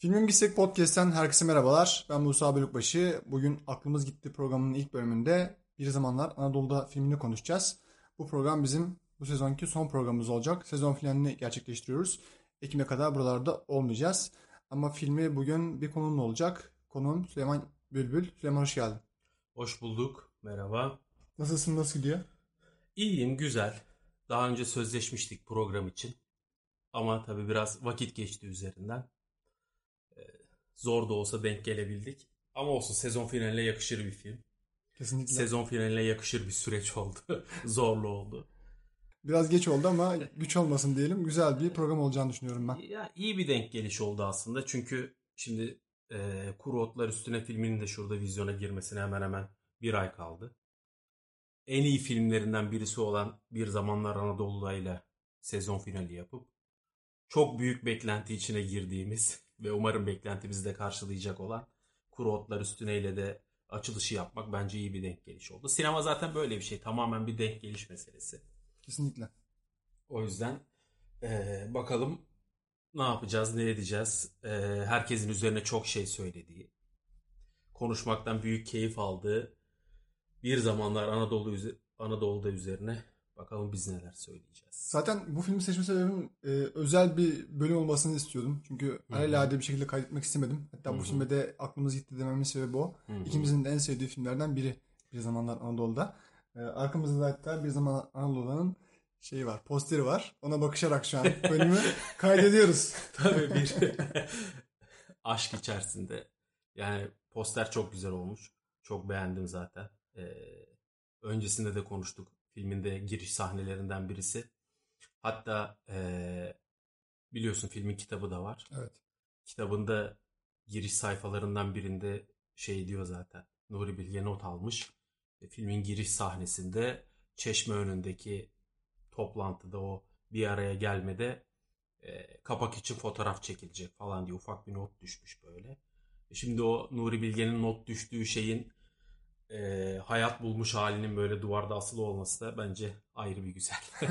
Filmin Gitsek Podcast'ten herkese merhabalar. Ben Musa Bölükbaşı. Bugün Aklımız Gitti programının ilk bölümünde Bir Zamanlar Anadolu'da filmini konuşacağız. Bu program bizim bu sezonki son programımız olacak. Sezon finalini gerçekleştiriyoruz. Ekim'e kadar buralarda olmayacağız. Ama filmi bugün bir konuğumla olacak. Konuğum Süleyman Bülbül. Süleyman hoş geldin. Hoş bulduk. Merhaba. Nasılsın, nasıl gidiyor? İyiyim, güzel. Daha önce sözleşmiştik program için. Ama tabii biraz vakit geçti üzerinden. Zor da olsa denk gelebildik. Ama olsun sezon finaline yakışır bir film. Kesinlikle. Sezon finaline yakışır bir süreç oldu. Zorlu oldu. Biraz geç oldu ama güç olmasın diyelim. Güzel bir program olacağını düşünüyorum ben. Ya iyi bir denk geliş oldu aslında. Çünkü şimdi e, Kuru Otlar Üstüne filminin de şurada vizyona girmesine hemen hemen bir ay kaldı. En iyi filmlerinden birisi olan Bir Zamanlar Anadolu'da ile sezon finali yapıp çok büyük beklenti içine girdiğimiz ve umarım beklentimizi de karşılayacak olan Kuru Otlar Üstüne ile de açılışı yapmak bence iyi bir denk geliş oldu. Sinema zaten böyle bir şey. Tamamen bir denk geliş meselesi. Kesinlikle. O yüzden eee, bakalım ne yapacağız, ne edeceğiz. Eee, herkesin üzerine çok şey söylediği, konuşmaktan büyük keyif aldığı bir zamanlar Anadolu Anadolu'da üzerine bakalım biz neler söyleyeceğiz. Zaten bu filmi seçme sebebim e, özel bir bölüm olmasını istiyordum. Çünkü alelade bir şekilde kaydetmek istemedim. Hatta bu filme de aklımız gitti dememin sebebi o. Hı hı. İkimizin de en sevdiği filmlerden biri Bir Zamanlar Anadolu'da. E, arkamızda da hatta Bir Zamanlar Anadolu'nun şeyi var, posteri var. Ona bakışarak şu an bölümü kaydediyoruz. Tabii bir aşk içerisinde. Yani poster çok güzel olmuş. Çok beğendim zaten. Ee, öncesinde de konuştuk. Filminde giriş sahnelerinden birisi. Hatta ee, biliyorsun filmin kitabı da var. Evet. Kitabında giriş sayfalarından birinde şey diyor zaten. Nuri Bilge not almış. E, Filmin giriş sahnesinde çeşme önündeki toplantıda o bir araya gelmede e, kapak için fotoğraf çekilecek falan diye ufak bir not düşmüş böyle. E, Şimdi o Nuri Bilge'nin not düştüğü şeyin e, hayat bulmuş halinin böyle duvarda asılı olması da bence ayrı bir güzel.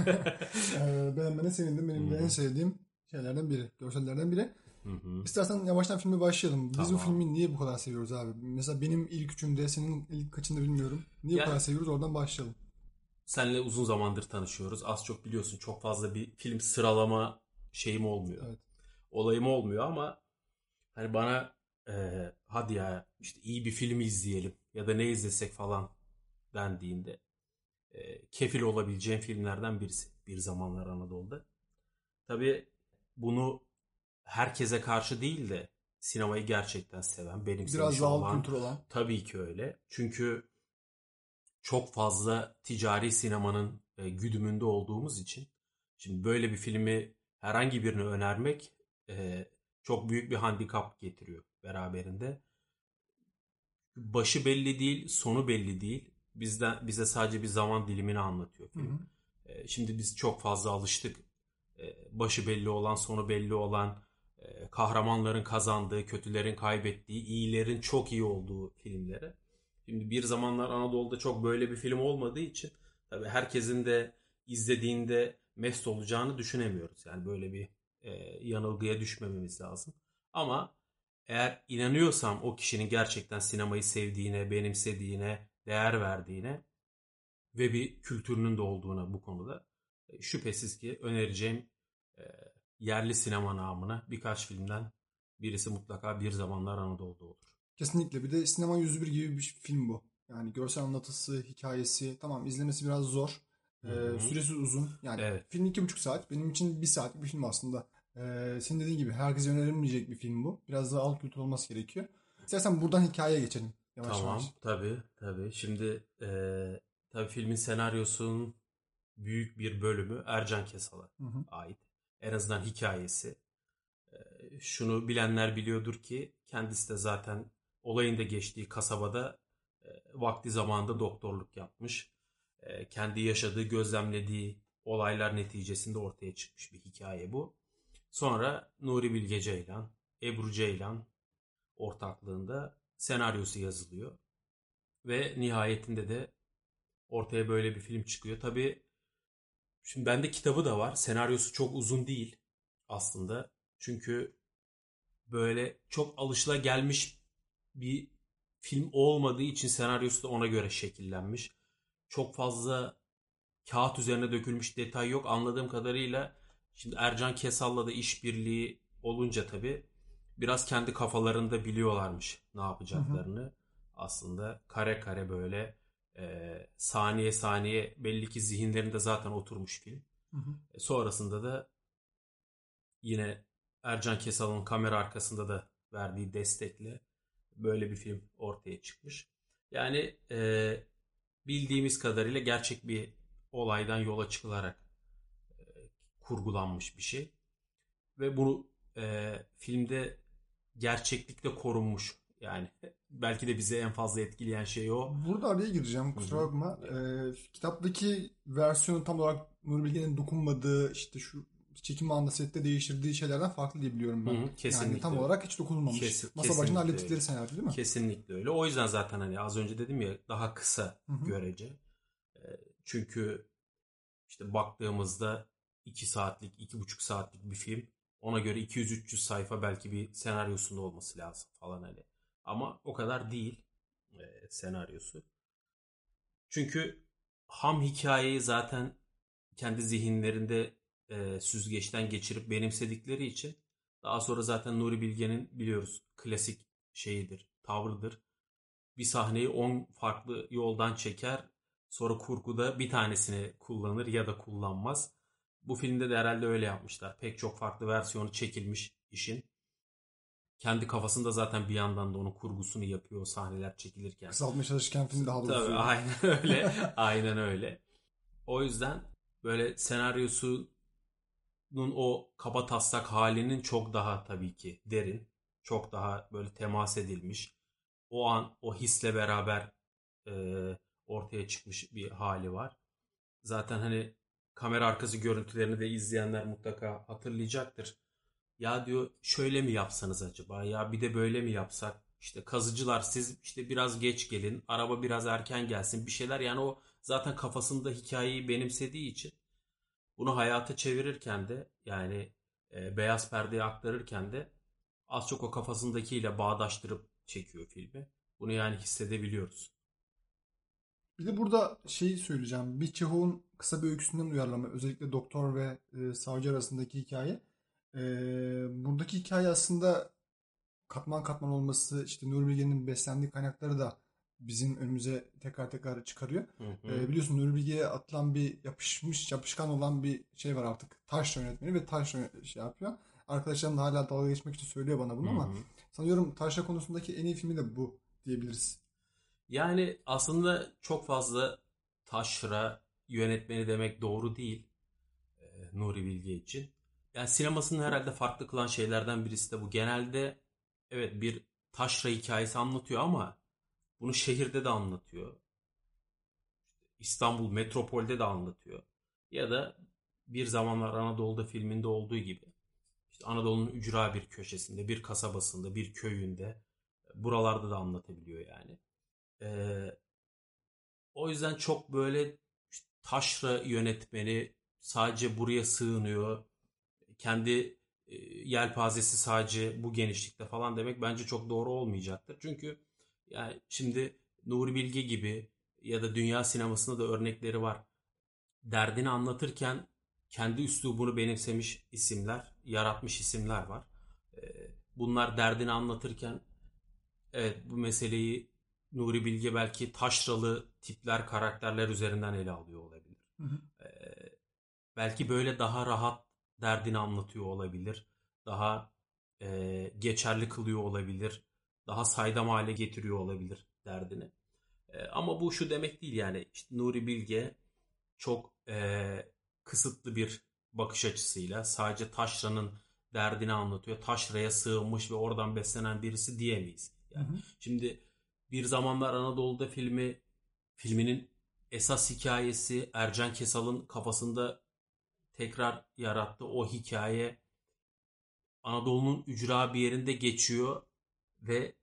E, beğenmene sevindim. Benim de en sevdiğim şeylerden biri, görsellerden biri. Hı hı. İstersen yavaştan filme başlayalım. Biz bu Tamam. filmi niye bu kadar seviyoruz abi? Mesela benim ilk üçünde, senin ilk kaçında bilmiyorum. Niye Ya- bu kadar seviyoruz? Oradan başlayalım. Senle uzun zamandır tanışıyoruz. Az çok biliyorsun çok fazla bir film sıralama şeyim olmuyor. Evet. Olayım olmuyor ama hani bana e, hadi ya işte iyi bir film izleyelim ya da ne izlesek falan dendiğinde e, kefil olabileceğim filmlerden birisi. Bir zamanlar Anadolu'da. Tabii bunu herkese karşı değil de sinemayı gerçekten seven, benimsemiş Biraz daha olan kültür olan. Tabii ki öyle. Çünkü çok fazla ticari sinemanın e, güdümünde olduğumuz için şimdi böyle bir filmi herhangi birine önermek e, çok büyük bir handikap getiriyor beraberinde. Başı belli değil, sonu belli değil. Bizden bize sadece bir zaman dilimini anlatıyor Hı film. hı. E, Şimdi biz çok fazla alıştık. E, Başı belli olan, sonu belli olan, e, kahramanların kazandığı, kötülerin kaybettiği, iyilerin çok iyi olduğu filmlere. Şimdi bir zamanlar Anadolu'da çok böyle bir film olmadığı için tabii herkesin de izlediğinde mest olacağını düşünemiyoruz. Yani böyle bir e, yanılgıya düşmememiz lazım. Ama eğer inanıyorsam o kişinin gerçekten sinemayı sevdiğine, benimsediğine, değer verdiğine ve bir kültürünün de olduğuna bu konuda e, şüphesiz ki önereceğim e, yerli sinema namına birkaç filmden birisi mutlaka bir zamanlar Anadolu'da olur. Kesinlikle. Bir de sinema 101 gibi bir film bu. Yani görsel anlatısı, hikayesi. Tamam izlemesi biraz zor. Ee, süresi uzun. Yani Evet. film iki buçuk saat. Benim için bir saatlik bir film aslında. Ee, senin dediğin gibi herkese önerilmeyecek bir film bu. Biraz daha alt kültür olması gerekiyor. İstersen buradan hikayeye geçelim. Yavaş Tamam, yavaş. tabii, tabii. Şimdi eee tabii filmin senaryosunun büyük bir bölümü Ercan Kesal'a Hı hı. ait. En azından hikayesi. Eee, şunu bilenler biliyordur ki kendisi de zaten olayın da geçtiği kasabada eee, vakti zamanında doktorluk yapmış. Eee, kendi yaşadığı, gözlemlediği olaylar neticesinde ortaya çıkmış bir hikaye bu. Sonra Nuri Bilge Ceylan, Ebru Ceylan ortaklığında senaryosu yazılıyor. Ve nihayetinde de ortaya böyle bir film çıkıyor. Tabii şimdi bende kitabı da var. Senaryosu çok uzun değil aslında. Çünkü böyle çok alışılagelmiş bir film olmadığı için senaryosu da ona göre şekillenmiş. Çok fazla kağıt üzerine dökülmüş detay yok. Anladığım kadarıyla şimdi Ercan Kesal'la da işbirliği olunca tabii biraz kendi kafalarında biliyorlarmış ne yapacaklarını. Hı hı. Aslında kare kare böyle e, saniye saniye belli ki zihinlerinde zaten oturmuş film. Hı hı. E, sonrasında da yine Ercan Kesal'ın kamera arkasında da verdiği destekle böyle bir film ortaya çıkmış. Yani e, bildiğimiz kadarıyla gerçek bir olaydan yola çıkılarak kurgulanmış bir şey. Ve bunu e, filmde gerçeklikle korunmuş. Yani belki de bize en fazla etkileyen şey o. Burada araya gireceğim kusura bakma. Ee, kitaptaki versiyonu tam olarak Nuri Bilge'nin dokunmadığı işte şu çekim anında sette değiştirdiği şeylerden farklı diye biliyorum ben. Hı hı, kesinlikle. Yani tam olarak hiç dokunulmamış. Kes, Masa başında hallettikleri senaryo değil mi? Kesinlikle öyle. O yüzden zaten hani az önce dedim ya daha kısa hı hı. görece. Ee, çünkü işte baktığımızda 2 saatlik, 2,5 saatlik bir film. Ona göre 200-300 sayfa belki bir senaryosunda olması lazım falan hani. Ama o kadar değil e, senaryosu. Çünkü ham hikayeyi zaten kendi zihinlerinde e, süzgeçten geçirip benimsedikleri için daha sonra zaten Nuri Bilge'nin biliyoruz klasik şeyidir, tavrıdır. Bir sahneyi 10 farklı yoldan çeker. Sonra kurguda bir tanesini kullanır ya da kullanmaz. Bu filmde de herhalde öyle yapmışlar. Pek çok farklı versiyonu çekilmiş işin. Kendi kafasında zaten bir yandan da onun kurgusunu yapıyor sahneler çekilirken. Kısaltmaya çalışırken film daha da Tabii aynen öyle. aynen öyle. O yüzden böyle senaryosu o kaba taslak halinin çok daha tabii ki derin, çok daha böyle temas edilmiş. O an o hisle beraber e, ortaya çıkmış bir hali var. Zaten hani kamera arkası görüntülerini de izleyenler mutlaka hatırlayacaktır. Ya diyor şöyle mi yapsanız acaba? Ya bir de böyle mi yapsak? İşte kazıcılar siz işte biraz geç gelin, araba biraz erken gelsin bir şeyler yani o zaten kafasında hikayeyi benimsediği için bunu hayata çevirirken de yani e, beyaz perdeye aktarırken de az çok o kafasındakiyle bağdaştırıp çekiyor filmi. Bunu yani hissedebiliyoruz. Bir de burada şeyi söyleyeceğim. Bir Çehov'un kısa bir öyküsünden uyarlama. Özellikle doktor ve e, savcı arasındaki hikaye. E, buradaki hikaye aslında katman katman olması, işte Nuri Bilge'nin beslendiği kaynakları da bizim önümüze tekrar tekrar çıkarıyor. Hı hı. E, biliyorsun Nuri Bilge'ye atılan bir yapışmış, yapışkan olan bir şey var artık. Taş yönetmeni ve taş şey yapıyor. Arkadaşlarım da hala dalga geçmek için söylüyor bana bunu hı hı. ama sanıyorum taşla konusundaki en iyi filmi de bu diyebiliriz. Yani aslında çok fazla taşra yönetmeni demek doğru değil e, Nuri Bilge için. Yani sinemasının herhalde farklı kılan şeylerden birisi de bu. Genelde evet bir taşra hikayesi anlatıyor ama bunu şehirde de anlatıyor. İstanbul metropolde de anlatıyor. Ya da bir zamanlar Anadolu'da filminde olduğu gibi işte Anadolu'nun ücra bir köşesinde, bir kasabasında, bir köyünde buralarda da anlatabiliyor yani. Ee, o yüzden çok böyle taşra yönetmeni sadece buraya sığınıyor. Kendi e, yelpazesi sadece bu genişlikte falan demek bence çok doğru olmayacaktır. Çünkü yani şimdi Nuri Bilge gibi ya da dünya sinemasında da örnekleri var. Derdini anlatırken kendi üslubunu benimsemiş isimler, yaratmış isimler var. Bunlar derdini anlatırken evet bu meseleyi Nuri Bilge belki taşralı tipler, karakterler üzerinden ele alıyor olabilir. Hı hı. Ee, belki böyle daha rahat derdini anlatıyor olabilir. Daha e, geçerli kılıyor olabilir daha saydam hale getiriyor olabilir derdini. E, ama bu şu demek değil yani işte Nuri Bilge çok e, kısıtlı bir bakış açısıyla sadece Taşra'nın derdini anlatıyor. Taşra'ya sığınmış ve oradan beslenen birisi diyemeyiz. Yani hı hı. Şimdi bir zamanlar Anadolu'da filmi filminin esas hikayesi Ercan Kesal'ın kafasında tekrar yarattığı o hikaye Anadolu'nun ücra bir yerinde geçiyor ve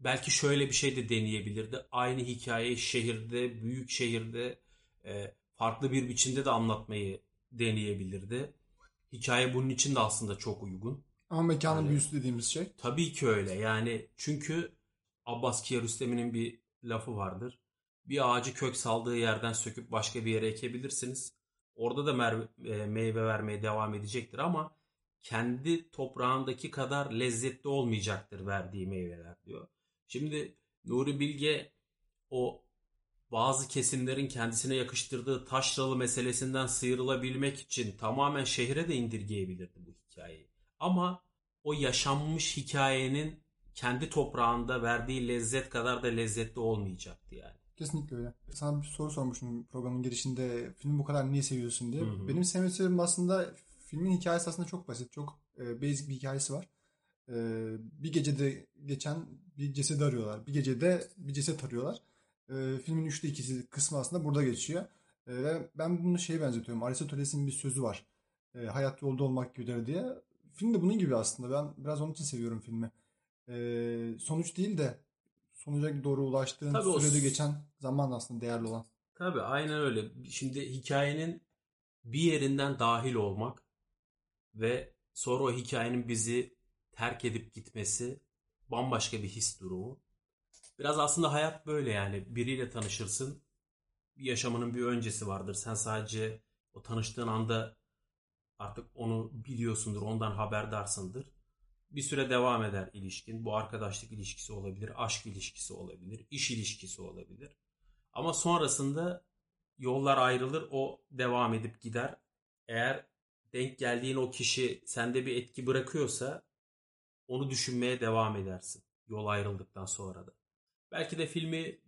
belki şöyle bir şey de deneyebilirdi. Aynı hikayeyi şehirde, büyük şehirde e, farklı bir biçimde de anlatmayı deneyebilirdi. Hikaye bunun için de aslında çok uygun. Ama mekanın yani, büyüsü dediğimiz şey. Tabii ki öyle. Yani çünkü Abbas Kiarostami'nin bir lafı vardır. Bir ağacı kök saldığı yerden söküp başka bir yere ekebilirsiniz. Orada da e, meyve vermeye devam edecektir ama kendi toprağındaki kadar lezzetli olmayacaktır verdiği meyveler diyor. Şimdi Nuri Bilge o bazı kesimlerin kendisine yakıştırdığı taşralı meselesinden sıyrılabilmek için tamamen şehre de indirgeyebilirdi bu hikayeyi. Ama o yaşanmış hikayenin kendi toprağında verdiği lezzet kadar da lezzetli olmayacaktı yani. Kesinlikle öyle. Sana bir soru sormuştum programın girişinde. Filmi bu kadar niye seviyorsun diye. Hı hı. Benim sevme sebebim aslında filmin hikayesi aslında çok basit. Çok e, basic bir hikayesi var. E, bir gecede geçen bir ceset arıyorlar. Bir gecede bir ceset arıyorlar. E, filmin üçte ikisi kısmı aslında burada geçiyor. E, ve ben bunu şeye benzetiyorum. Aristoteles'in bir sözü var. E, hayat yolda olmak gibidir diye. Film de bunun gibi aslında. Ben biraz onun için seviyorum filmi. E, sonuç değil de sonuca doğru ulaştığın Tabii sürede o... geçen zaman aslında değerli olan. Tabii aynen öyle. Şimdi hikayenin bir yerinden dahil olmak ve sonra o hikayenin bizi terk edip gitmesi bambaşka bir his durumu. Biraz aslında hayat böyle yani. Biriyle tanışırsın. Bir yaşamının bir öncesi vardır. Sen sadece o tanıştığın anda artık onu biliyorsundur, ondan haberdarsındır. Bir süre devam eder ilişkin. Bu arkadaşlık ilişkisi olabilir, aşk ilişkisi olabilir, iş ilişkisi olabilir. Ama sonrasında yollar ayrılır, o devam edip gider. Eğer denk geldiğin o kişi sende bir etki bırakıyorsa onu düşünmeye devam edersin. Yol ayrıldıktan sonra da. Belki de filmi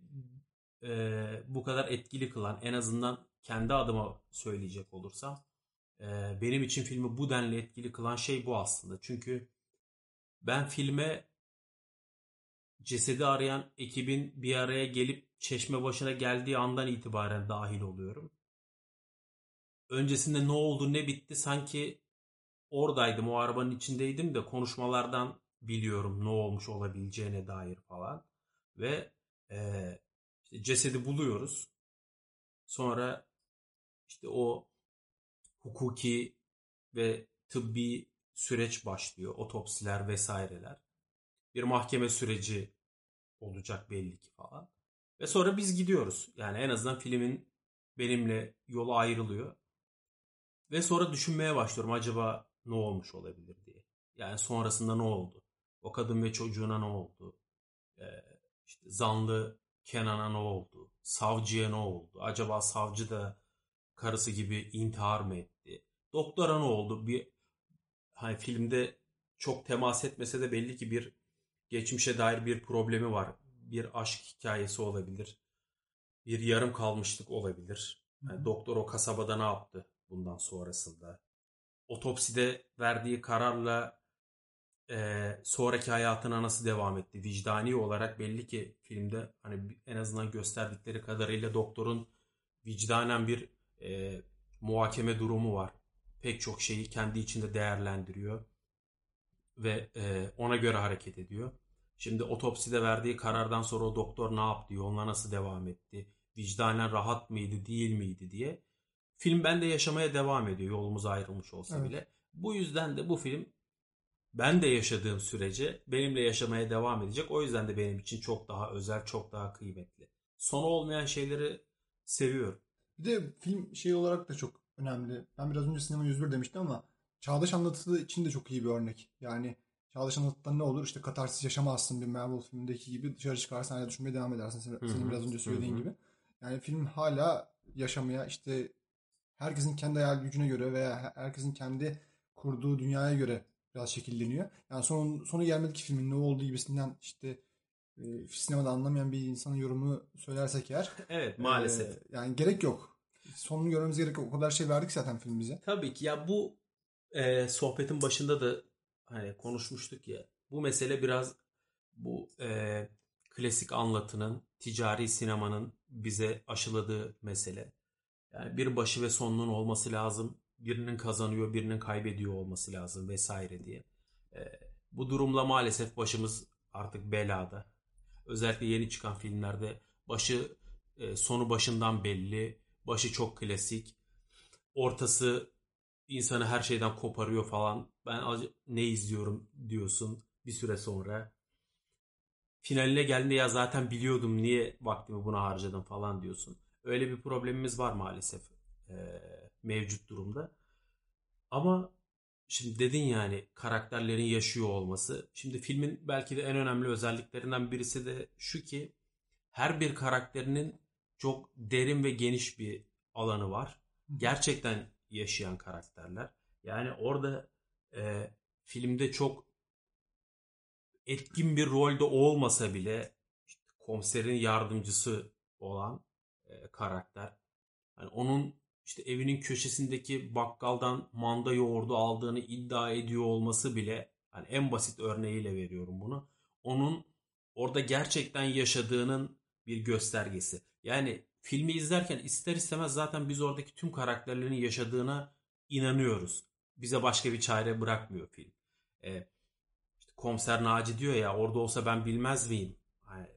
e, bu kadar etkili kılan en azından kendi adıma söyleyecek olursam e, benim için filmi bu denli etkili kılan şey bu aslında. Çünkü ben filme cesedi arayan ekibin bir araya gelip çeşme başına geldiği andan itibaren dahil oluyorum. Öncesinde ne oldu ne bitti sanki oradaydım o arabanın içindeydim de konuşmalardan biliyorum ne olmuş olabileceğine dair falan. Ve e, işte cesedi buluyoruz. Sonra işte o hukuki ve tıbbi süreç başlıyor. Otopsiler vesaireler. Bir mahkeme süreci olacak belli ki falan. Ve sonra biz gidiyoruz. Yani en azından filmin benimle yolu ayrılıyor. Ve sonra düşünmeye başlıyorum acaba ne olmuş olabilir diye. Yani sonrasında ne oldu? O kadın ve çocuğuna ne oldu? Ee, işte zanlı Kenan'a ne oldu? Savcıya ne oldu? Acaba savcı da karısı gibi intihar mı etti? Doktora ne oldu? Bir hani filmde çok temas etmese de belli ki bir geçmişe dair bir problemi var. Bir aşk hikayesi olabilir. Bir yarım kalmışlık olabilir. Yani doktor o kasabada ne yaptı bundan sonrasında? Otopside verdiği kararla e, sonraki hayatına nasıl devam etti? Vicdani olarak belli ki filmde hani en azından gösterdikleri kadarıyla doktorun vicdanen bir e, muhakeme durumu var pek çok şeyi kendi içinde değerlendiriyor ve e, ona göre hareket ediyor. Şimdi otopside verdiği karardan sonra o doktor ne yaptı, yoluna nasıl devam etti, vicdanen rahat mıydı, değil miydi diye. Film bende yaşamaya devam ediyor yolumuz ayrılmış olsa evet. bile. Bu yüzden de bu film ben de yaşadığım sürece benimle yaşamaya devam edecek. O yüzden de benim için çok daha özel, çok daha kıymetli. Sonu olmayan şeyleri seviyorum. Bir de film şey olarak da çok önemli. Ben biraz önce sinema 101 demiştim ama Çağdaş Anlatısı için de çok iyi bir örnek. Yani Çağdaş Anlatı'da ne olur? İşte katarsis yaşamazsın bir Marvel filmindeki gibi dışarı çıkarsan hala düşünmeye devam edersin. Senin, senin biraz önce söylediğin gibi. Yani film hala yaşamaya işte herkesin kendi hayal gücüne göre veya herkesin kendi kurduğu dünyaya göre biraz şekilleniyor. Yani son, sonu gelmedeki filmin ne olduğu gibisinden işte e, sinemada anlamayan bir insanın yorumu söylersek eğer. Evet maalesef. E, yani gerek yok sonunu görmemiz gerek o kadar şey verdik zaten film bize. Tabii ki ya bu e, sohbetin başında da hani konuşmuştuk ya bu mesele biraz bu e, klasik anlatının ticari sinemanın bize aşıladığı mesele. Yani bir başı ve sonunun olması lazım. Birinin kazanıyor, birinin kaybediyor olması lazım vesaire diye. E, bu durumla maalesef başımız artık belada. Özellikle yeni çıkan filmlerde başı e, sonu başından belli Başı çok klasik. Ortası insanı her şeyden koparıyor falan. Ben ne izliyorum diyorsun bir süre sonra. Finaline geldiğinde ya zaten biliyordum niye vaktimi buna harcadım falan diyorsun. Öyle bir problemimiz var maalesef e, mevcut durumda. Ama şimdi dedin yani karakterlerin yaşıyor olması. Şimdi filmin belki de en önemli özelliklerinden birisi de şu ki her bir karakterinin çok derin ve geniş bir alanı var. Gerçekten yaşayan karakterler. Yani orada e, filmde çok etkin bir rolde olmasa bile işte komiserin yardımcısı olan e, karakter. Yani onun işte evinin köşesindeki bakkaldan manda yoğurdu aldığını iddia ediyor olması bile hani en basit örneğiyle veriyorum bunu. Onun orada gerçekten yaşadığının bir göstergesi. Yani filmi izlerken ister istemez zaten biz oradaki tüm karakterlerin yaşadığına inanıyoruz. Bize başka bir çare bırakmıyor film. Ee, işte Komiser Naci diyor ya orada olsa ben bilmez miyim? Hani,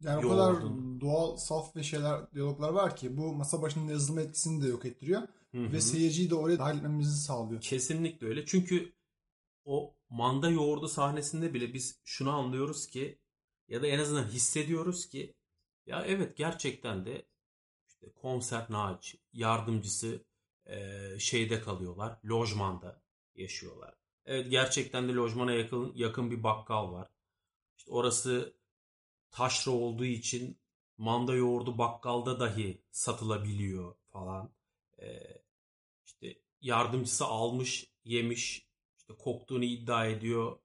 yani o kadar doğal, saf ve şeyler, diyaloglar var ki bu masa başının yazılma etkisini de yok ettiriyor. Hı-hı. Ve seyirciyi de oraya dahil etmemizi sağlıyor. Kesinlikle öyle. Çünkü o manda yoğurdu sahnesinde bile biz şunu anlıyoruz ki ya da en azından hissediyoruz ki ya evet gerçekten de işte konser Naci yardımcısı e, şeyde kalıyorlar. Lojmanda yaşıyorlar. Evet gerçekten de lojmana yakın, yakın bir bakkal var. İşte orası taşra olduğu için manda yoğurdu bakkalda dahi satılabiliyor falan. Ee, işte yardımcısı almış, yemiş, işte koktuğunu iddia ediyor.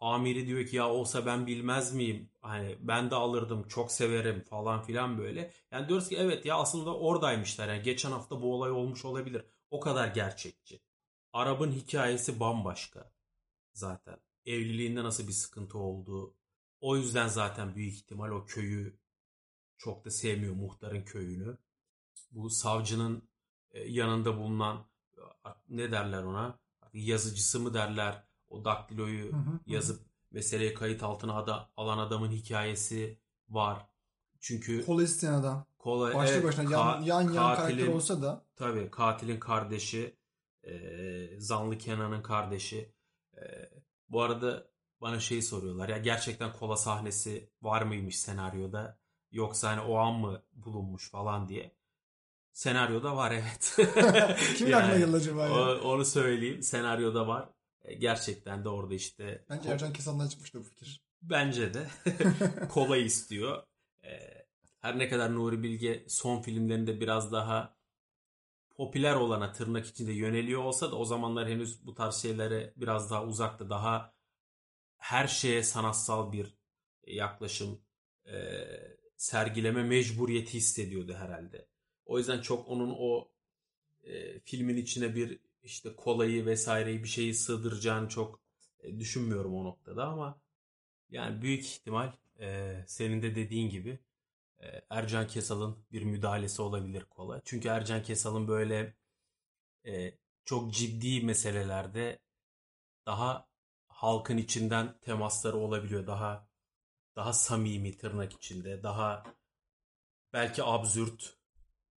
Amiri diyor ki ya olsa ben bilmez miyim? Hani ben de alırdım, çok severim falan filan böyle. Yani diyoruz ki evet ya aslında oradaymışlar. Yani geçen hafta bu olay olmuş olabilir. O kadar gerçekçi. Arap'ın hikayesi bambaşka zaten. Evliliğinde nasıl bir sıkıntı olduğu. O yüzden zaten büyük ihtimal o köyü çok da sevmiyor muhtarın köyünü. Bu savcının e, yanında bulunan ne derler ona? Yazıcısı mı derler? O daktiloyu yazıp meseleyi kayıt altına alan adamın hikayesi var. Çünkü kola isteyen adam. Kola, Başlı evet, başına yan, yan, yan katilin, karakter olsa da. Tabii katilin kardeşi e, Zanlı Kenan'ın kardeşi. E, bu arada bana şey soruyorlar ya gerçekten kola sahnesi var mıymış senaryoda yoksa hani o an mı bulunmuş falan diye. Senaryoda var evet. Kim yani, aklına geldi acaba ya? Onu söyleyeyim. Senaryoda var. E, gerçekten de orada işte. Bence Ercan Kesan'dan çıkmıştı bu fikir. Bence de. kola istiyor. E, her ne kadar Nuri Bilge son filmlerinde biraz daha popüler olana tırnak içinde yöneliyor olsa da o zamanlar henüz bu tarz şeylere biraz daha uzaktı. Daha her şeye sanatsal bir yaklaşım e, sergileme mecburiyeti hissediyordu herhalde. O yüzden çok onun o e, filmin içine bir işte kolayı vesaireyi bir şeyi sığdıracağını çok e, düşünmüyorum o noktada ama yani büyük ihtimal e, senin de dediğin gibi e, Ercan Kesal'ın bir müdahalesi olabilir kola. Çünkü Ercan Kesal'ın böyle e, çok ciddi meselelerde daha halkın içinden temasları olabiliyor. Daha daha samimi tırnak içinde, daha belki absürt,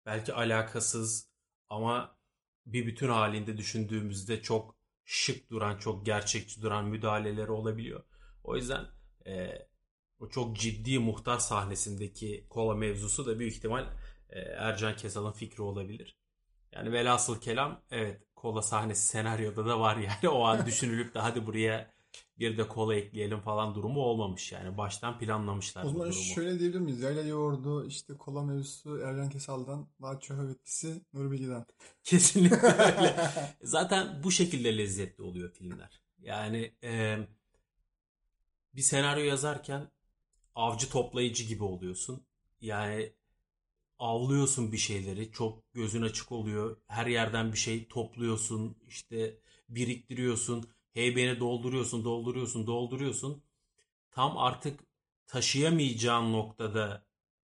belki alakasız ama bir bütün halinde düşündüğümüzde çok şık duran, çok gerçekçi duran müdahaleleri olabiliyor. O yüzden e, o çok ciddi muhtar sahnesindeki kola mevzusu da büyük ihtimal e, Ercan Kesal'ın fikri olabilir. Yani velhasıl kelam evet kola sahnesi senaryoda da var yani o an düşünülüp de hadi buraya bir de kola ekleyelim falan durumu olmamış yani baştan planlamışlar. O zaman durumu. şöyle diyebilir miyiz? Yayla yoğurdu işte kola mevzusu Ercan Kesal'dan daha çöhöv etkisi Nuri Bilge'den. Kesinlikle öyle. Zaten bu şekilde lezzetli oluyor filmler. Yani e, bir senaryo yazarken avcı toplayıcı gibi oluyorsun. Yani avlıyorsun bir şeyleri. Çok gözün açık oluyor. Her yerden bir şey topluyorsun. işte biriktiriyorsun. Heybeni dolduruyorsun, dolduruyorsun, dolduruyorsun. Tam artık taşıyamayacağın noktada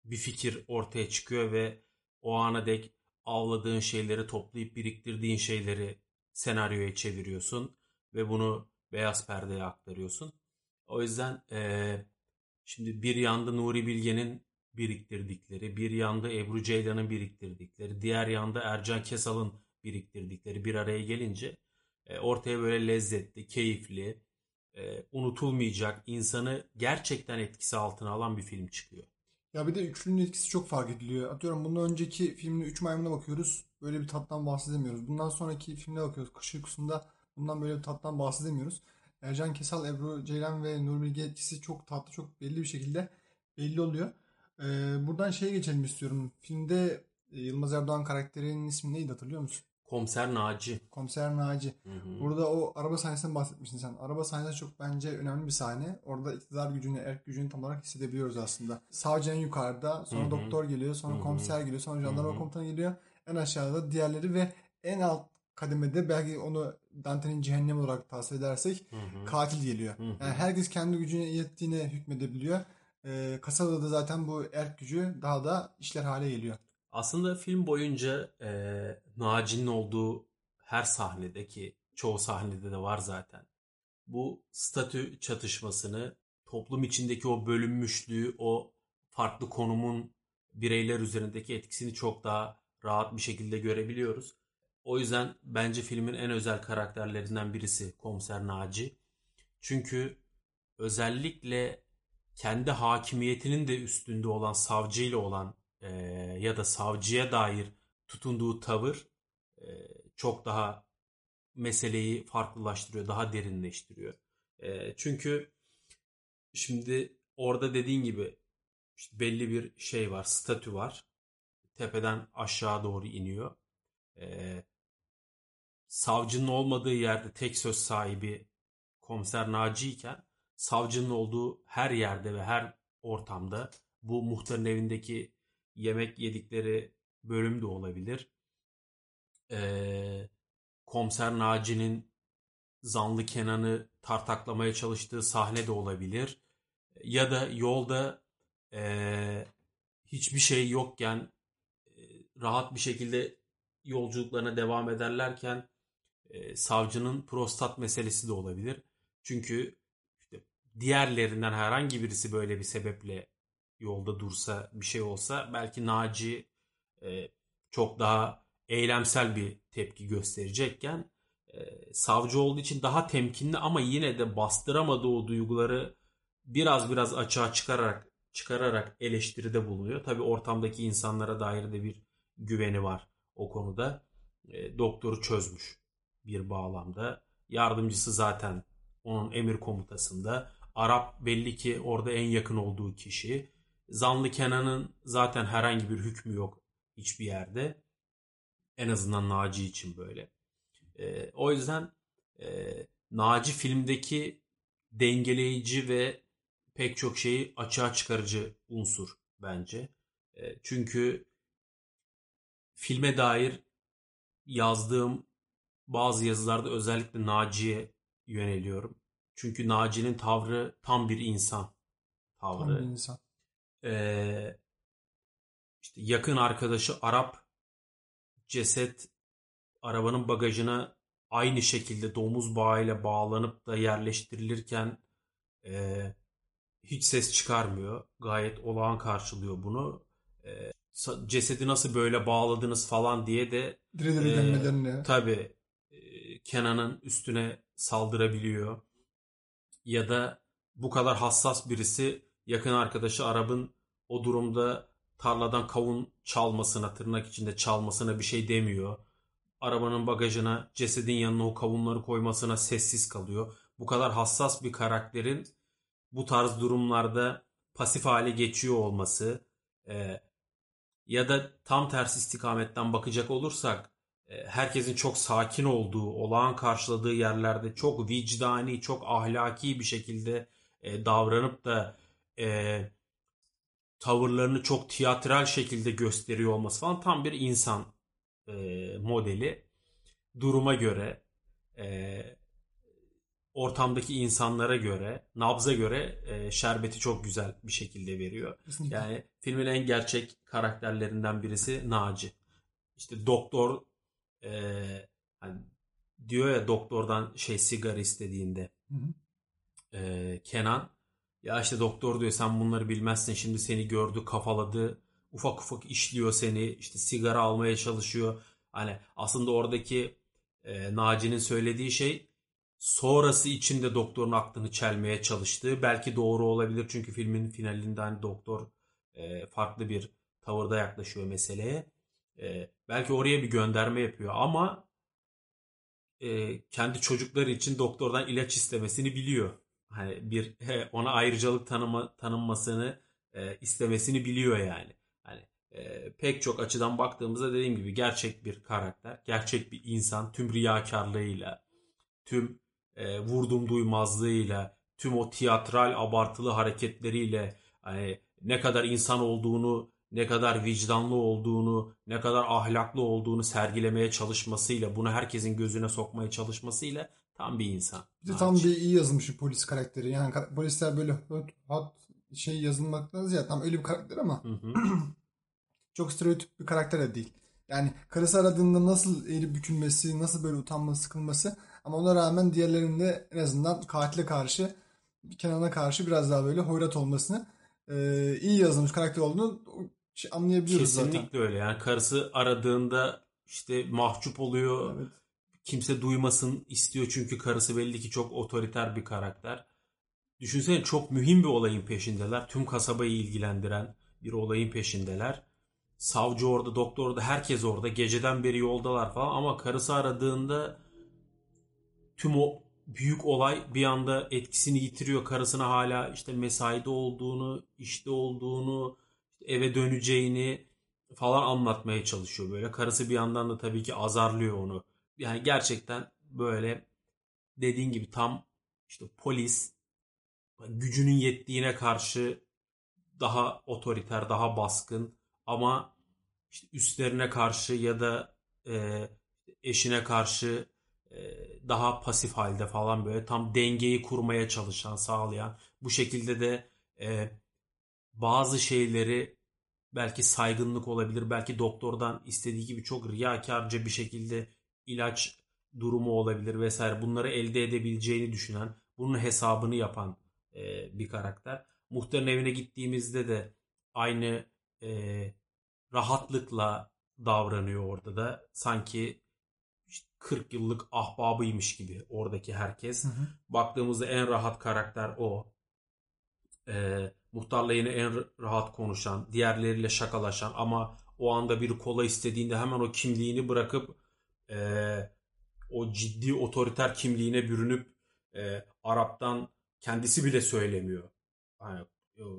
bir fikir ortaya çıkıyor ve o ana dek avladığın şeyleri toplayıp biriktirdiğin şeyleri senaryoya çeviriyorsun ve bunu beyaz perdeye aktarıyorsun. O yüzden ee, Şimdi bir yanda Nuri Bilge'nin biriktirdikleri, bir yanda Ebru Ceylan'ın biriktirdikleri, diğer yanda Ercan Kesal'ın biriktirdikleri bir araya gelince e, ortaya böyle lezzetli, keyifli, e, unutulmayacak, insanı gerçekten etkisi altına alan bir film çıkıyor. Ya bir de üçlünün etkisi çok fark ediliyor. Atıyorum bundan önceki filmde Üç Maymun'a bakıyoruz. Böyle bir tattan bahsedemiyoruz. Bundan sonraki filmde bakıyoruz. Kış Uykusu'nda bundan böyle bir tattan bahsedemiyoruz. Ercan Kesal, Ebru Ceylan ve Nur Bilge etkisi çok tatlı, çok belli bir şekilde belli oluyor. Ee, buradan şeye geçelim istiyorum. Filmde e, Yılmaz Erdoğan karakterinin ismi neydi hatırlıyor musun? Komiser Naci. Komiser Naci. Hı hı. Burada o araba sahnesinden bahsetmiştin sen. Araba sahnesi çok bence önemli bir sahne. Orada iktidar gücünü, erk gücünü tam olarak hissedebiliyoruz aslında. Savcı en yukarıda, sonra Hı hı. doktor geliyor, sonra Hı hı. komiser geliyor, sonra jandarma Hı hı. komutanı geliyor. En aşağıda diğerleri ve en alt kademede belki onu Dante'nin cehennem olarak tasvir edersek Hı hı. katil geliyor. Hı hı. Yani herkes kendi gücüne yettiğine hükmedebiliyor. Ee, kasabada da zaten bu erk gücü daha da işler hale geliyor. Aslında film boyunca e, Naci'nin olduğu her sahnedeki çoğu sahnede de var zaten. Bu statü çatışmasını, toplum içindeki o bölünmüşlüğü, o farklı konumun bireyler üzerindeki etkisini çok daha rahat bir şekilde görebiliyoruz. O yüzden bence filmin en özel karakterlerinden birisi Komiser Naci. Çünkü özellikle kendi hakimiyetinin de üstünde olan savcıyla olan e, ya da savcıya dair tutunduğu tavır e, çok daha meseleyi farklılaştırıyor, daha derinleştiriyor. E, çünkü şimdi orada dediğin gibi işte belli bir şey var, statü var. Tepeden aşağı doğru iniyor. E, savcının olmadığı yerde tek söz sahibi komiser Naci iken savcının olduğu her yerde ve her ortamda bu muhtarın evindeki yemek yedikleri bölüm de olabilir. Ee, komiser Naci'nin zanlı Kenan'ı tartaklamaya çalıştığı sahne de olabilir. Ya da yolda ee, hiçbir şey yokken e, rahat bir şekilde yolculuklarına devam ederlerken e, savcının prostat meselesi de olabilir. Çünkü işte diğerlerinden herhangi birisi böyle bir sebeple yolda dursa bir şey olsa belki Naci e, çok daha eylemsel bir tepki gösterecekken e, savcı olduğu için daha temkinli ama yine de bastıramadığı o duyguları biraz biraz açığa çıkararak çıkararak eleştiride bulunuyor. Tabi ortamdaki insanlara dair de bir güveni var o konuda. E, doktoru çözmüş bir bağlamda. Yardımcısı zaten onun emir komutasında. Arap belli ki orada en yakın olduğu kişi. Zanlı Kenan'ın zaten herhangi bir hükmü yok hiçbir yerde. En azından Naci için böyle. E, o yüzden e, Naci filmdeki dengeleyici ve pek çok şeyi açığa çıkarıcı unsur bence. E, çünkü filme dair yazdığım bazı yazılarda özellikle Naci'ye yöneliyorum. Çünkü Naci'nin tavrı tam bir insan tavrı. Tam bir insan. Ee, işte yakın arkadaşı Arap ceset arabanın bagajına aynı şekilde domuz bağıyla bağlanıp da yerleştirilirken e, hiç ses çıkarmıyor. Gayet olağan karşılıyor bunu. E, cesedi nasıl böyle bağladınız falan diye de Diri e, denmelerini. tabii e, Kenan'ın üstüne saldırabiliyor. Ya da bu kadar hassas birisi yakın arkadaşı Arap'ın o durumda tarladan kavun çalmasına, tırnak içinde çalmasına bir şey demiyor. Arabanın bagajına cesedin yanına o kavunları koymasına sessiz kalıyor. Bu kadar hassas bir karakterin bu tarz durumlarda pasif hale geçiyor olması e, ya da tam tersi istikametten bakacak olursak e, herkesin çok sakin olduğu, olağan karşıladığı yerlerde çok vicdani, çok ahlaki bir şekilde e, davranıp da e, tavırlarını çok tiyatral şekilde gösteriyor olması falan tam bir insan e, modeli. Duruma göre, e, ortamdaki insanlara göre, nabza göre e, şerbeti çok güzel bir şekilde veriyor. Kesinlikle. Yani filmin en gerçek karakterlerinden birisi Naci. İşte doktor e, hani diyor ya doktordan şey sigara istediğinde Hı hı. e, Kenan ya işte doktor diyor sen bunları bilmezsin. Şimdi seni gördü kafaladı. Ufak ufak işliyor seni. İşte sigara almaya çalışıyor. Hani aslında oradaki e, Naci'nin söylediği şey sonrası içinde doktorun aklını çelmeye çalıştığı belki doğru olabilir. Çünkü filmin finalinde hani doktor e, farklı bir tavırda yaklaşıyor meseleye. E, belki oraya bir gönderme yapıyor ama e, kendi çocukları için doktordan ilaç istemesini biliyor. Hani bir ona ayrıcalık tanıma, tanınmasını e, istemesini biliyor yani. Hani e, pek çok açıdan baktığımızda dediğim gibi gerçek bir karakter, gerçek bir insan tüm riyakarlığıyla, tüm e, vurdum duymazlığıyla, tüm o tiyatral abartılı hareketleriyle hani ne kadar insan olduğunu, ne kadar vicdanlı olduğunu, ne kadar ahlaklı olduğunu sergilemeye çalışmasıyla, bunu herkesin gözüne sokmaya çalışmasıyla tam bir insan. Bir de tam bir iyi yazılmış bir polis karakteri. Yani polisler böyle hot şey yazılmaktan ziyade tam öyle bir karakter ama hı hı. çok stereotip bir karakter de değil. Yani karısı aradığında nasıl eğri bükülmesi, nasıl böyle utanması, sıkılması ama ona rağmen diğerlerinde en azından katile karşı, Kenan'a karşı biraz daha böyle hoyrat olmasını e, iyi yazılmış karakter olduğunu şey anlayabiliyoruz Kesinlikle zaten. Kesinlikle öyle. Yani karısı aradığında işte mahcup oluyor. Evet. Kimse duymasın istiyor çünkü karısı belli ki çok otoriter bir karakter. Düşünsene çok mühim bir olayın peşindeler. Tüm kasabayı ilgilendiren bir olayın peşindeler. Savcı orada, doktor orada, herkes orada. Geceden beri yoldalar falan ama karısı aradığında tüm o büyük olay bir anda etkisini yitiriyor. Karısına hala işte mesaide olduğunu, işte olduğunu, eve döneceğini falan anlatmaya çalışıyor böyle. Karısı bir yandan da tabii ki azarlıyor onu. Yani gerçekten böyle dediğin gibi tam işte polis gücünün yettiğine karşı daha otoriter, daha baskın ama işte üstlerine karşı ya da e, eşine karşı e, daha pasif halde falan böyle tam dengeyi kurmaya çalışan, sağlayan bu şekilde de e, bazı şeyleri belki saygınlık olabilir, belki doktordan istediği gibi çok riyakarca bir şekilde ilaç durumu olabilir vesaire bunları elde edebileceğini düşünen, bunun hesabını yapan e, bir karakter. Muhtarın evine gittiğimizde de aynı e, rahatlıkla davranıyor orada da. Sanki işte 40 yıllık ahbabıymış gibi oradaki herkes. Hı hı. Baktığımızda en rahat karakter o. E, muhtarla yine en rahat konuşan, diğerleriyle şakalaşan ama o anda bir kola istediğinde hemen o kimliğini bırakıp e, o ciddi otoriter kimliğine bürünüp e, Arap'tan kendisi bile söylemiyor. Yani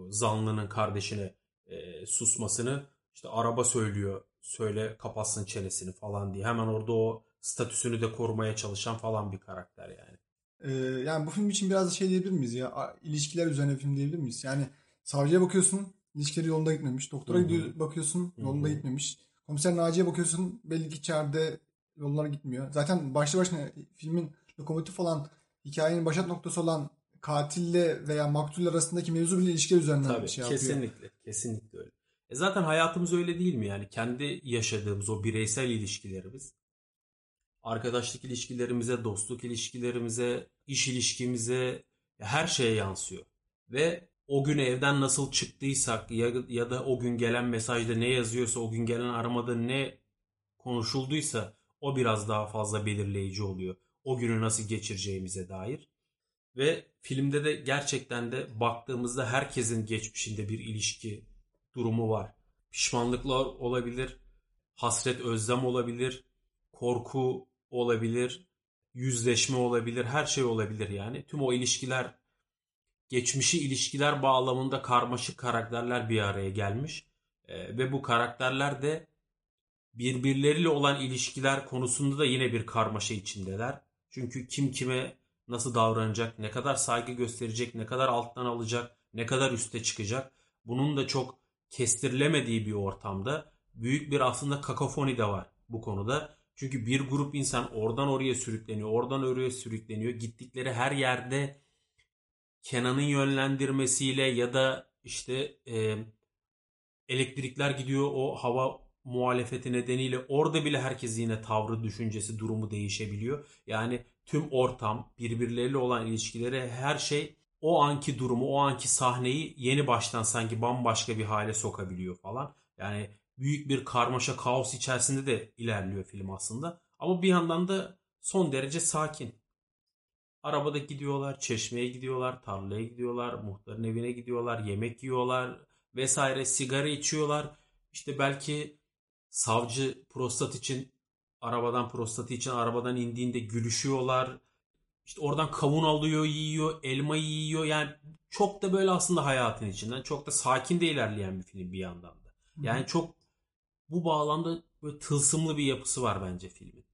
zanlının kardeşine e, susmasını işte araba söylüyor. Söyle kapatsın çenesini falan diye. Hemen orada o statüsünü de korumaya çalışan falan bir karakter yani. Ee, yani bu film için biraz da şey diyebilir miyiz ya? İlişkiler üzerine film diyebilir miyiz? Yani savcıya bakıyorsun ilişkileri yolunda gitmemiş. Doktora gidiyor, bakıyorsun yolunda Hı-hı. gitmemiş. Komiser Naci'ye bakıyorsun belli ki içeride yollara gitmiyor. Zaten başlı başına filmin lokomotif olan hikayenin başat noktası olan katille veya maktul arasındaki mevzu bile ilişkiler üzerinden Tabii, şey yapıyor. Kesinlikle. Kesinlikle öyle. E zaten hayatımız öyle değil mi yani? Kendi yaşadığımız o bireysel ilişkilerimiz arkadaşlık ilişkilerimize, dostluk ilişkilerimize, iş ilişkimize her şeye yansıyor. Ve o gün evden nasıl çıktıysak ya, ya da o gün gelen mesajda ne yazıyorsa, o gün gelen aramada ne konuşulduysa o biraz daha fazla belirleyici oluyor. O günü nasıl geçireceğimize dair. Ve filmde de gerçekten de baktığımızda herkesin geçmişinde bir ilişki durumu var. Pişmanlıklar olabilir, hasret özlem olabilir, korku olabilir, yüzleşme olabilir, her şey olabilir yani. Tüm o ilişkiler, geçmişi ilişkiler bağlamında karmaşık karakterler bir araya gelmiş. Ee, ve bu karakterler de birbirleriyle olan ilişkiler konusunda da yine bir karmaşa içindeler. Çünkü kim kime nasıl davranacak, ne kadar saygı gösterecek, ne kadar alttan alacak, ne kadar üste çıkacak. Bunun da çok kestirilemediği bir ortamda büyük bir aslında kakofoni de var bu konuda. Çünkü bir grup insan oradan oraya sürükleniyor, oradan oraya sürükleniyor. Gittikleri her yerde Kenan'ın yönlendirmesiyle ya da işte e, elektrikler gidiyor o hava muhalefeti nedeniyle orada bile herkes yine tavrı, düşüncesi, durumu değişebiliyor. Yani tüm ortam, birbirleriyle olan ilişkileri, her şey o anki durumu, o anki sahneyi yeni baştan sanki bambaşka bir hale sokabiliyor falan. Yani büyük bir karmaşa kaos içerisinde de ilerliyor film aslında. Ama bir yandan da son derece sakin. Arabada gidiyorlar, çeşmeye gidiyorlar, tarlaya gidiyorlar, muhtarın evine gidiyorlar, yemek yiyorlar vesaire, sigara içiyorlar. İşte belki savcı prostat için arabadan prostatı için arabadan indiğinde gülüşüyorlar. İşte oradan kavun alıyor, yiyor, elma yiyor. Yani çok da böyle aslında hayatın içinden çok da sakin de ilerleyen bir film bir yandan da. Yani çok bu bağlamda böyle tılsımlı bir yapısı var bence filmin.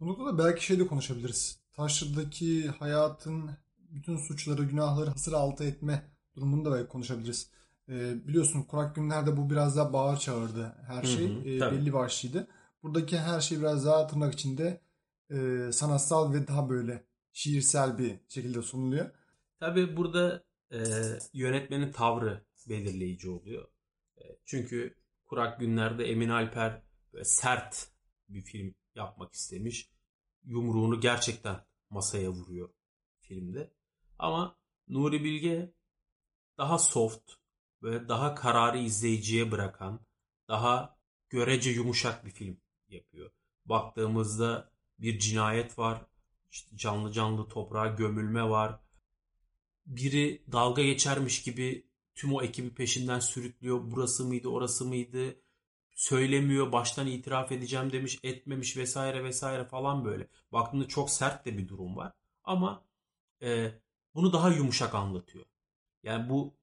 Bu noktada belki şey de konuşabiliriz. Taşra'daki hayatın bütün suçları, günahları hasır altı etme durumunu da belki konuşabiliriz. Ee, biliyorsun kurak günlerde bu biraz daha bağır çağırdı her şey. Hı hı, Ee, tabii. belli başlıydı. Buradaki her şey biraz daha tırnak içinde e, sanatsal ve daha böyle şiirsel bir şekilde sunuluyor. Tabii burada e, yönetmenin tavrı belirleyici oluyor. E, çünkü Kurak Günler'de Emin Alper sert bir film yapmak istemiş. Yumruğunu gerçekten masaya vuruyor filmde. Ama Nuri Bilge daha soft, böyle daha kararı izleyiciye bırakan, daha görece yumuşak bir film yapıyor. Baktığımızda bir cinayet var, işte canlı canlı toprağa gömülme var. Biri dalga geçermiş gibi tüm o ekibi peşinden sürüklüyor. Burası mıydı, orası mıydı? Söylemiyor, baştan itiraf edeceğim demiş, etmemiş vesaire vesaire falan böyle. Baktığında çok sert de bir durum var. Ama e, bunu daha yumuşak anlatıyor. Yani bu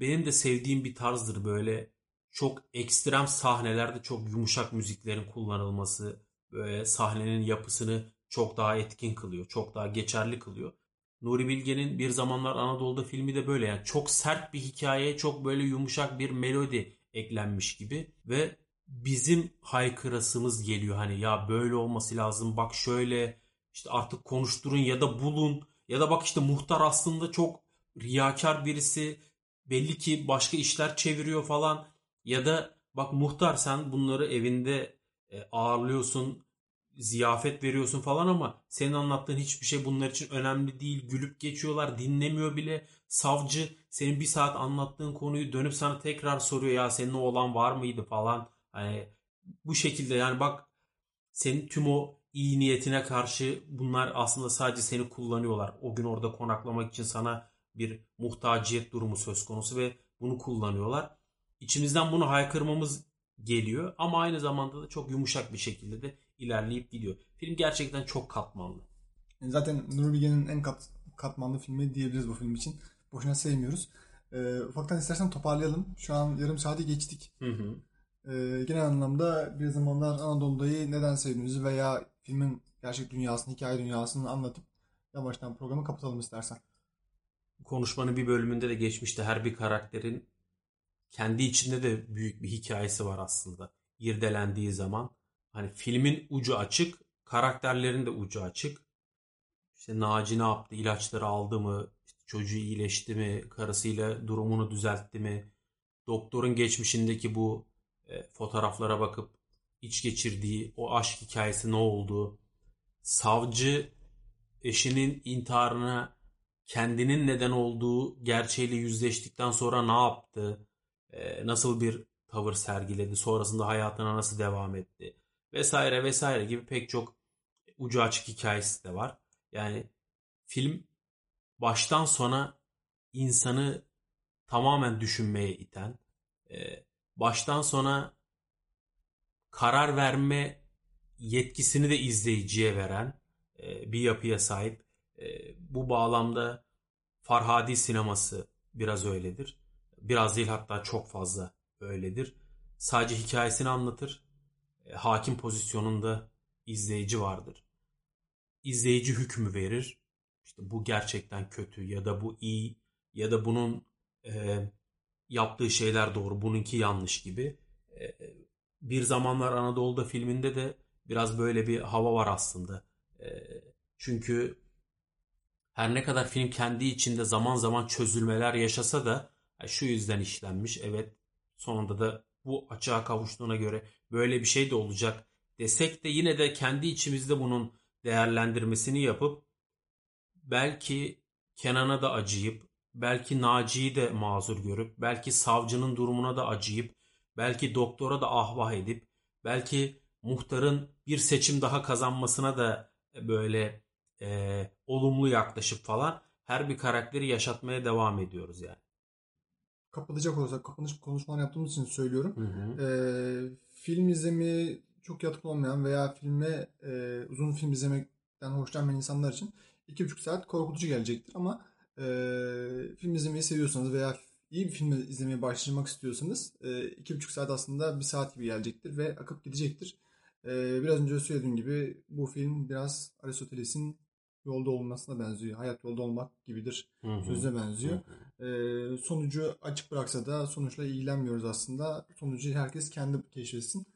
benim de sevdiğim bir tarzdır böyle çok ekstrem sahnelerde çok yumuşak müziklerin kullanılması böyle sahnenin yapısını çok daha etkin kılıyor, çok daha geçerli kılıyor. Nuri Bilge'nin Bir Zamanlar Anadolu'da filmi de böyle yani çok sert bir hikayeye çok böyle yumuşak bir melodi eklenmiş gibi ve bizim haykırasımız geliyor hani ya böyle olması lazım bak şöyle işte artık konuşturun ya da bulun ya da bak işte muhtar aslında çok riyakar birisi belli ki başka işler çeviriyor falan ya da bak muhtar sen bunları evinde e, ağırlıyorsun ziyafet veriyorsun falan ama senin anlattığın hiçbir şey bunlar için önemli değil. Gülüp geçiyorlar, dinlemiyor bile. Savcı senin bir saat anlattığın konuyu dönüp sana tekrar soruyor ya senin o olan var mıydı falan. Hani bu şekilde yani bak senin tüm o iyi niyetine karşı bunlar aslında sadece seni kullanıyorlar. O gün orada konaklamak için sana bir muhtaciyet durumu söz konusu ve bunu kullanıyorlar. İçimizden bunu haykırmamız geliyor ama aynı zamanda da çok yumuşak bir şekilde de ilerleyip gidiyor. Film gerçekten çok katmanlı. Zaten Nuri Bilge'nin en kat, katmanlı filmi diyebiliriz bu film için. Boşuna sevmiyoruz. Ee, ufaktan istersen toparlayalım. Şu an yarım saati geçtik. Hı hı. Ee, genel anlamda bir zamanlar Anadolu'dayı neden sevdiğimizi veya filmin gerçek dünyasını, hikaye dünyasını anlatıp yavaştan programı kapatalım istersen. Konuşmanın bir bölümünde de geçmişte her bir karakterin kendi içinde de büyük bir hikayesi var aslında. İrdelendiği zaman hani filmin ucu açık, karakterlerin de ucu açık. İşte Naci ne yaptı? İlaçları aldı mı? İşte çocuğu iyileşti mi? Karısıyla durumunu düzeltti mi? Doktorun geçmişindeki bu e, fotoğraflara bakıp iç geçirdiği o aşk hikayesi ne oldu? Savcı eşinin intiharına kendinin neden olduğu gerçeğiyle yüzleştikten sonra ne yaptı? Nasıl bir tavır sergiledi? Sonrasında hayatına nasıl devam etti? Vesaire vesaire gibi pek çok ucu açık hikayesi de var. Yani film baştan sona insanı tamamen düşünmeye iten, baştan sona karar verme yetkisini de izleyiciye veren bir yapıya sahip. E, bu bağlamda Farhadi sineması biraz öyledir. Biraz değil hatta çok fazla öyledir. Sadece hikayesini anlatır. E, hakim pozisyonunda izleyici vardır. İzleyici hükmü verir. İşte bu gerçekten kötü ya da bu iyi ya da bunun e, yaptığı şeyler doğru, bununki yanlış gibi. E, bir zamanlar Anadolu'da filminde de biraz böyle bir hava var aslında. E, çünkü her ne kadar film kendi içinde zaman zaman çözülmeler yaşasa da e, şu yüzden işlenmiş. Evet sonunda da bu açığa kavuştuğuna göre böyle bir şey de olacak desek de yine de kendi içimizde bunun değerlendirmesini yapıp belki Kenan'a da acıyıp belki Naci'yi de mazur görüp belki savcının durumuna da acıyıp belki doktora da ahvah edip, belki muhtarın bir seçim daha kazanmasına da böyle e, olumlu yaklaşıp falan her bir karakteri yaşatmaya devam ediyoruz yani. Kapatacak olursak, kapanış konuşmalar yaptığımız için söylüyorum. Hı hı. Ee, film izlemeye çok yatkın olmayan veya filme e, uzun film izlemekten hoşlanmayan insanlar için iki buçuk saat korkutucu gelecektir ama e, film izlemeyi seviyorsanız veya iyi bir film izlemeye başlamak istiyorsanız e, iki buçuk saat aslında bir saat gibi gelecektir ve akıp gidecektir. E, biraz önce söylediğim gibi bu film biraz Aristoteles'in yolda olmasına benziyor. Hayat yolda olmak gibidir Hı hı. sözüne benziyor. E, sonucu açık bıraksa da sonuçla ilgilenmiyoruz aslında. Sonucu herkes kendi keşfetsin.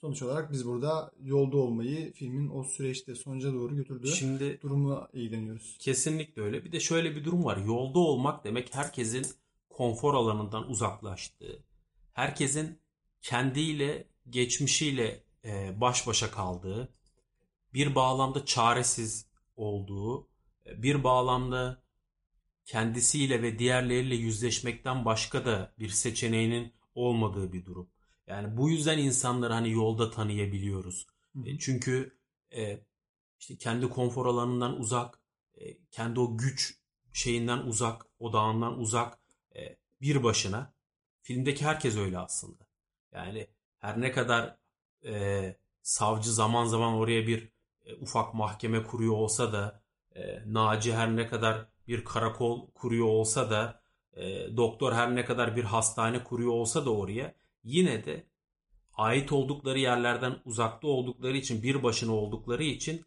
Sonuç olarak biz burada yolda olmayı filmin o süreçte sonuca doğru götürdüğü Şimdi durumu ilgileniyoruz. kesinlikle öyle. Bir de şöyle bir durum var. Yolda olmak demek herkesin konfor alanından uzaklaştığı, herkesin kendiyle, geçmişiyle e, baş başa kaldığı, bir bağlamda çaresiz olduğu, e, bir bağlamda kendisiyle ve diğerleriyle yüzleşmekten başka da bir seçeneğinin olmadığı bir durum. Yani bu yüzden insanları hani yolda tanıyabiliyoruz. Hı. E, Çünkü e, işte kendi konfor alanından uzak, e, kendi o güç şeyinden uzak, odağından uzak e, bir başına. Filmdeki herkes öyle aslında. Yani her ne kadar e, savcı zaman zaman oraya bir e, ufak mahkeme kuruyor olsa da, e, Naci her ne kadar bir karakol kuruyor olsa da, e, doktor her ne kadar bir hastane kuruyor olsa da oraya, yine de ait oldukları yerlerden uzakta oldukları için, bir başına oldukları için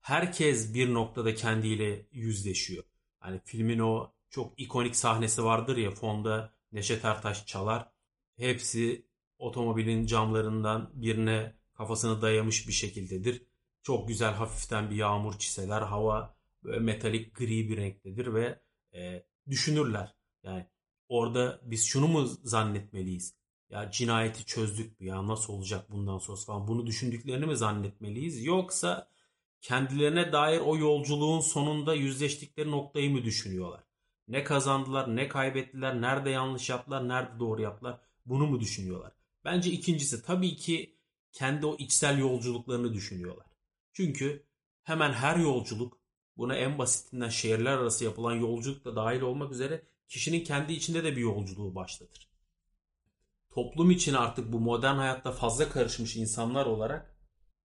herkes bir noktada kendiyle yüzleşiyor. Hani filmin o çok ikonik sahnesi vardır ya fonda Neşet Ertaş çalar. Hepsi otomobilin camlarından birine kafasını dayamış bir şekildedir. Çok güzel hafiften bir yağmur çiseler. Hava böyle metalik gri bir renktedir ve e, düşünürler. Yani orada biz şunu mu zannetmeliyiz? Ya cinayeti çözdük mü? Ya nasıl olacak bundan sonra falan. Bunu düşündüklerini mi zannetmeliyiz? Yoksa kendilerine dair o yolculuğun sonunda yüzleştikleri noktayı mı düşünüyorlar? Ne kazandılar, ne kaybettiler, nerede yanlış yaptılar, nerede doğru yaptılar bunu mu düşünüyorlar? Bence ikincisi tabii ki kendi o içsel yolculuklarını düşünüyorlar. Çünkü hemen her yolculuk buna en basitinden şehirler arası yapılan yolculuk da dahil olmak üzere kişinin kendi içinde de bir yolculuğu başlatır. Toplum için artık bu modern hayatta fazla karışmış insanlar olarak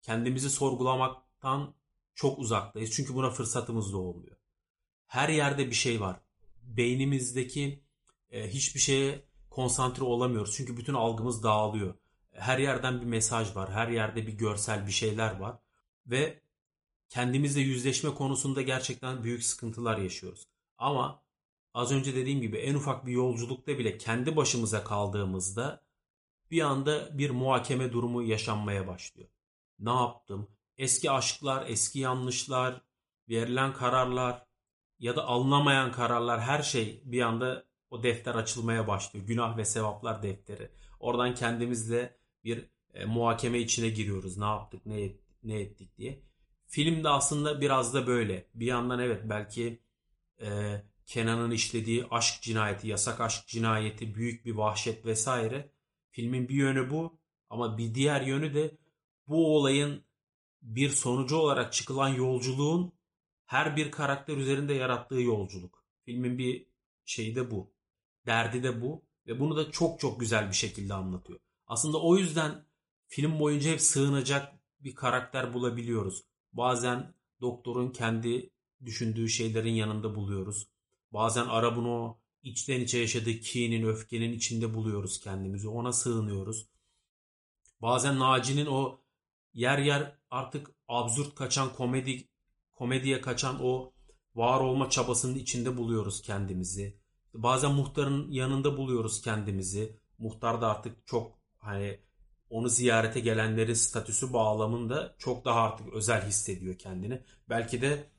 kendimizi sorgulamaktan çok uzaktayız. Çünkü buna fırsatımız da olmuyor. Her yerde bir şey var. Beynimizdeki e, hiçbir şeye konsantre olamıyoruz. Çünkü bütün algımız dağılıyor. Her yerden bir mesaj var. Her yerde bir görsel bir şeyler var. Ve kendimizle yüzleşme konusunda gerçekten büyük sıkıntılar yaşıyoruz. Ama az önce dediğim gibi en ufak bir yolculukta bile kendi başımıza kaldığımızda bir anda bir muhakeme durumu yaşanmaya başlıyor. Ne yaptım? Eski aşklar, eski yanlışlar, verilen kararlar ya da alınamayan kararlar her şey bir anda o defter açılmaya başlıyor. Günah ve sevaplar defteri. Oradan kendimizle bir e, muhakeme içine giriyoruz. Ne yaptık, ne, et, ne ettik diye. Film de aslında biraz da böyle. Bir yandan evet belki e, Kenan'ın işlediği aşk cinayeti, yasak aşk cinayeti, büyük bir vahşet vesaire. Filmin bir yönü bu ama bir diğer yönü de bu olayın bir sonucu olarak çıkılan yolculuğun her bir karakter üzerinde yarattığı yolculuk. Filmin bir şeyi de bu. Derdi de bu ve bunu da çok çok güzel bir şekilde anlatıyor. Aslında o yüzden film boyunca hep sığınacak bir karakter bulabiliyoruz. Bazen doktorun kendi düşündüğü şeylerin yanında buluyoruz. Bazen Arap'ın o içten içe yaşadığı kinin, öfkenin içinde buluyoruz kendimizi. Ona sığınıyoruz. Bazen Naci'nin o yer yer artık absürt kaçan komedi komediye kaçan o var olma çabasının içinde buluyoruz kendimizi. Bazen muhtarın yanında buluyoruz kendimizi. Muhtar da artık çok hani onu ziyarete gelenlerin statüsü bağlamında çok daha artık özel hissediyor kendini. Belki de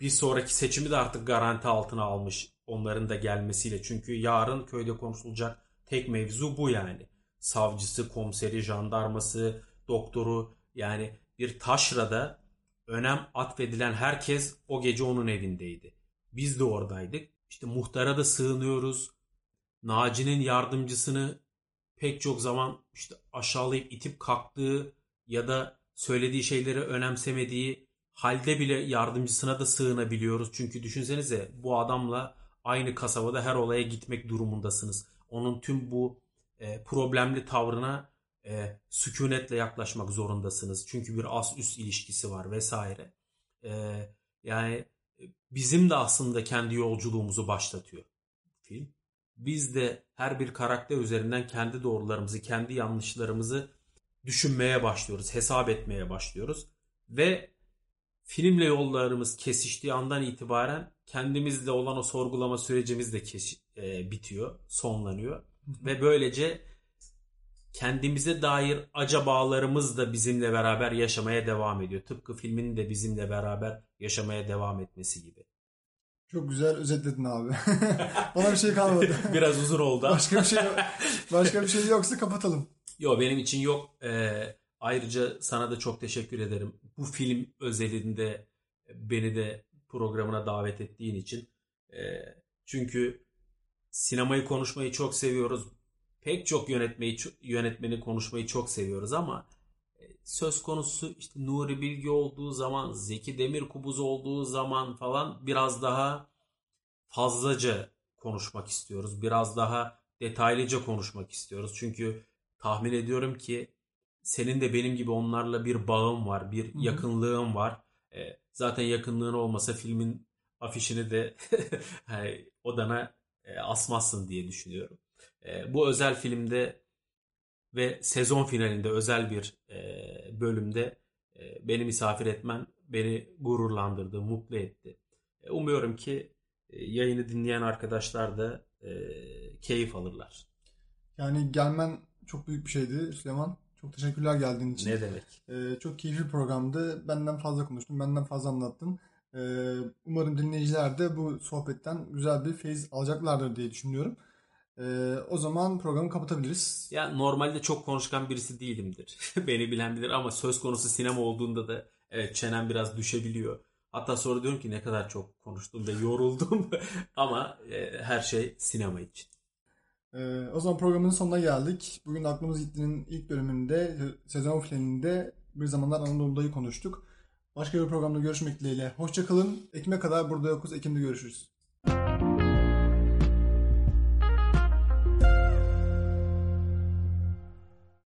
bir sonraki seçimi de artık garanti altına almış onların da gelmesiyle. Çünkü yarın köyde konuşulacak tek mevzu bu yani. Savcısı, komiseri, jandarması, doktoru yani bir taşrada önem atfedilen herkes o gece onun evindeydi. Biz de oradaydık. İşte muhtara da sığınıyoruz. Naci'nin yardımcısını pek çok zaman işte aşağılayıp itip kalktığı ya da söylediği şeyleri önemsemediği halde bile yardımcısına da sığınabiliyoruz. Çünkü düşünsenize bu adamla aynı kasabada her olaya gitmek durumundasınız. Onun tüm bu e, problemli tavrına e, sükunetle yaklaşmak zorundasınız. Çünkü bir as üst ilişkisi var vesaire. E, yani bizim de aslında kendi yolculuğumuzu başlatıyor film. Biz de her bir karakter üzerinden kendi doğrularımızı, kendi yanlışlarımızı düşünmeye başlıyoruz, hesap etmeye başlıyoruz ve filmle yollarımız kesiştiği andan itibaren kendimizle olan o sorgulama sürecimiz de kes- e, bitiyor, sonlanıyor ve böylece kendimize dair acabalarımız da bizimle beraber yaşamaya devam ediyor. Tıpkı filmin de bizimle beraber yaşamaya devam etmesi gibi. Çok güzel özetledin abi. Bana bir şey kalmadı. Biraz uzun oldu. Başka bir şey başka bir şey yoksa kapatalım. Yok benim için yok. Ee, ayrıca sana da çok teşekkür ederim. Bu film özelinde beni de programına davet ettiğin için. Ee, çünkü sinemayı konuşmayı çok seviyoruz. Pek çok yönetmeyi yönetmeni konuşmayı çok seviyoruz ama söz konusu işte Nuri Bilge olduğu zaman, Zeki Demirkubuz olduğu zaman falan biraz daha fazlaca konuşmak istiyoruz. Biraz daha detaylıca konuşmak istiyoruz. Çünkü tahmin ediyorum ki senin de benim gibi onlarla bir bağım var, bir Hı-hı. yakınlığın var. E, zaten yakınlığın olmasa filmin afişini de odana e, asmazsın diye düşünüyorum. E, bu özel filmde ve sezon finalinde özel bir e, bölümde e, beni misafir etmen beni gururlandırdı, mutlu etti. E, umuyorum ki e, yayını dinleyen arkadaşlar da e, keyif alırlar. Yani gelmen çok büyük bir şeydi Süleyman. Çok teşekkürler geldiğin için. Ne demek? Ee, çok keyifli bir programdı. Benden fazla konuştun, benden fazla anlattın. Ee, umarım dinleyiciler de bu sohbetten güzel bir feyiz alacaklardır diye düşünüyorum. Ee, o zaman programı kapatabiliriz. Ya normalde çok konuşkan birisi değilimdir. Beni bilen bilir ama söz konusu sinema olduğunda da evet çenem biraz düşebiliyor. Hatta sonra diyorum ki ne kadar çok konuştum ve yoruldum ama e, her şey sinema için. Ee, o zaman programın sonuna geldik. Bugün Aklımız Gitti'nin ilk bölümünde, sezon finalinde bir zamanlar Anadolu'dayı konuştuk. Başka bir programda görüşmek dileğiyle. Hoşçakalın. Ekim'e kadar burada yokuz. Ekim'de görüşürüz.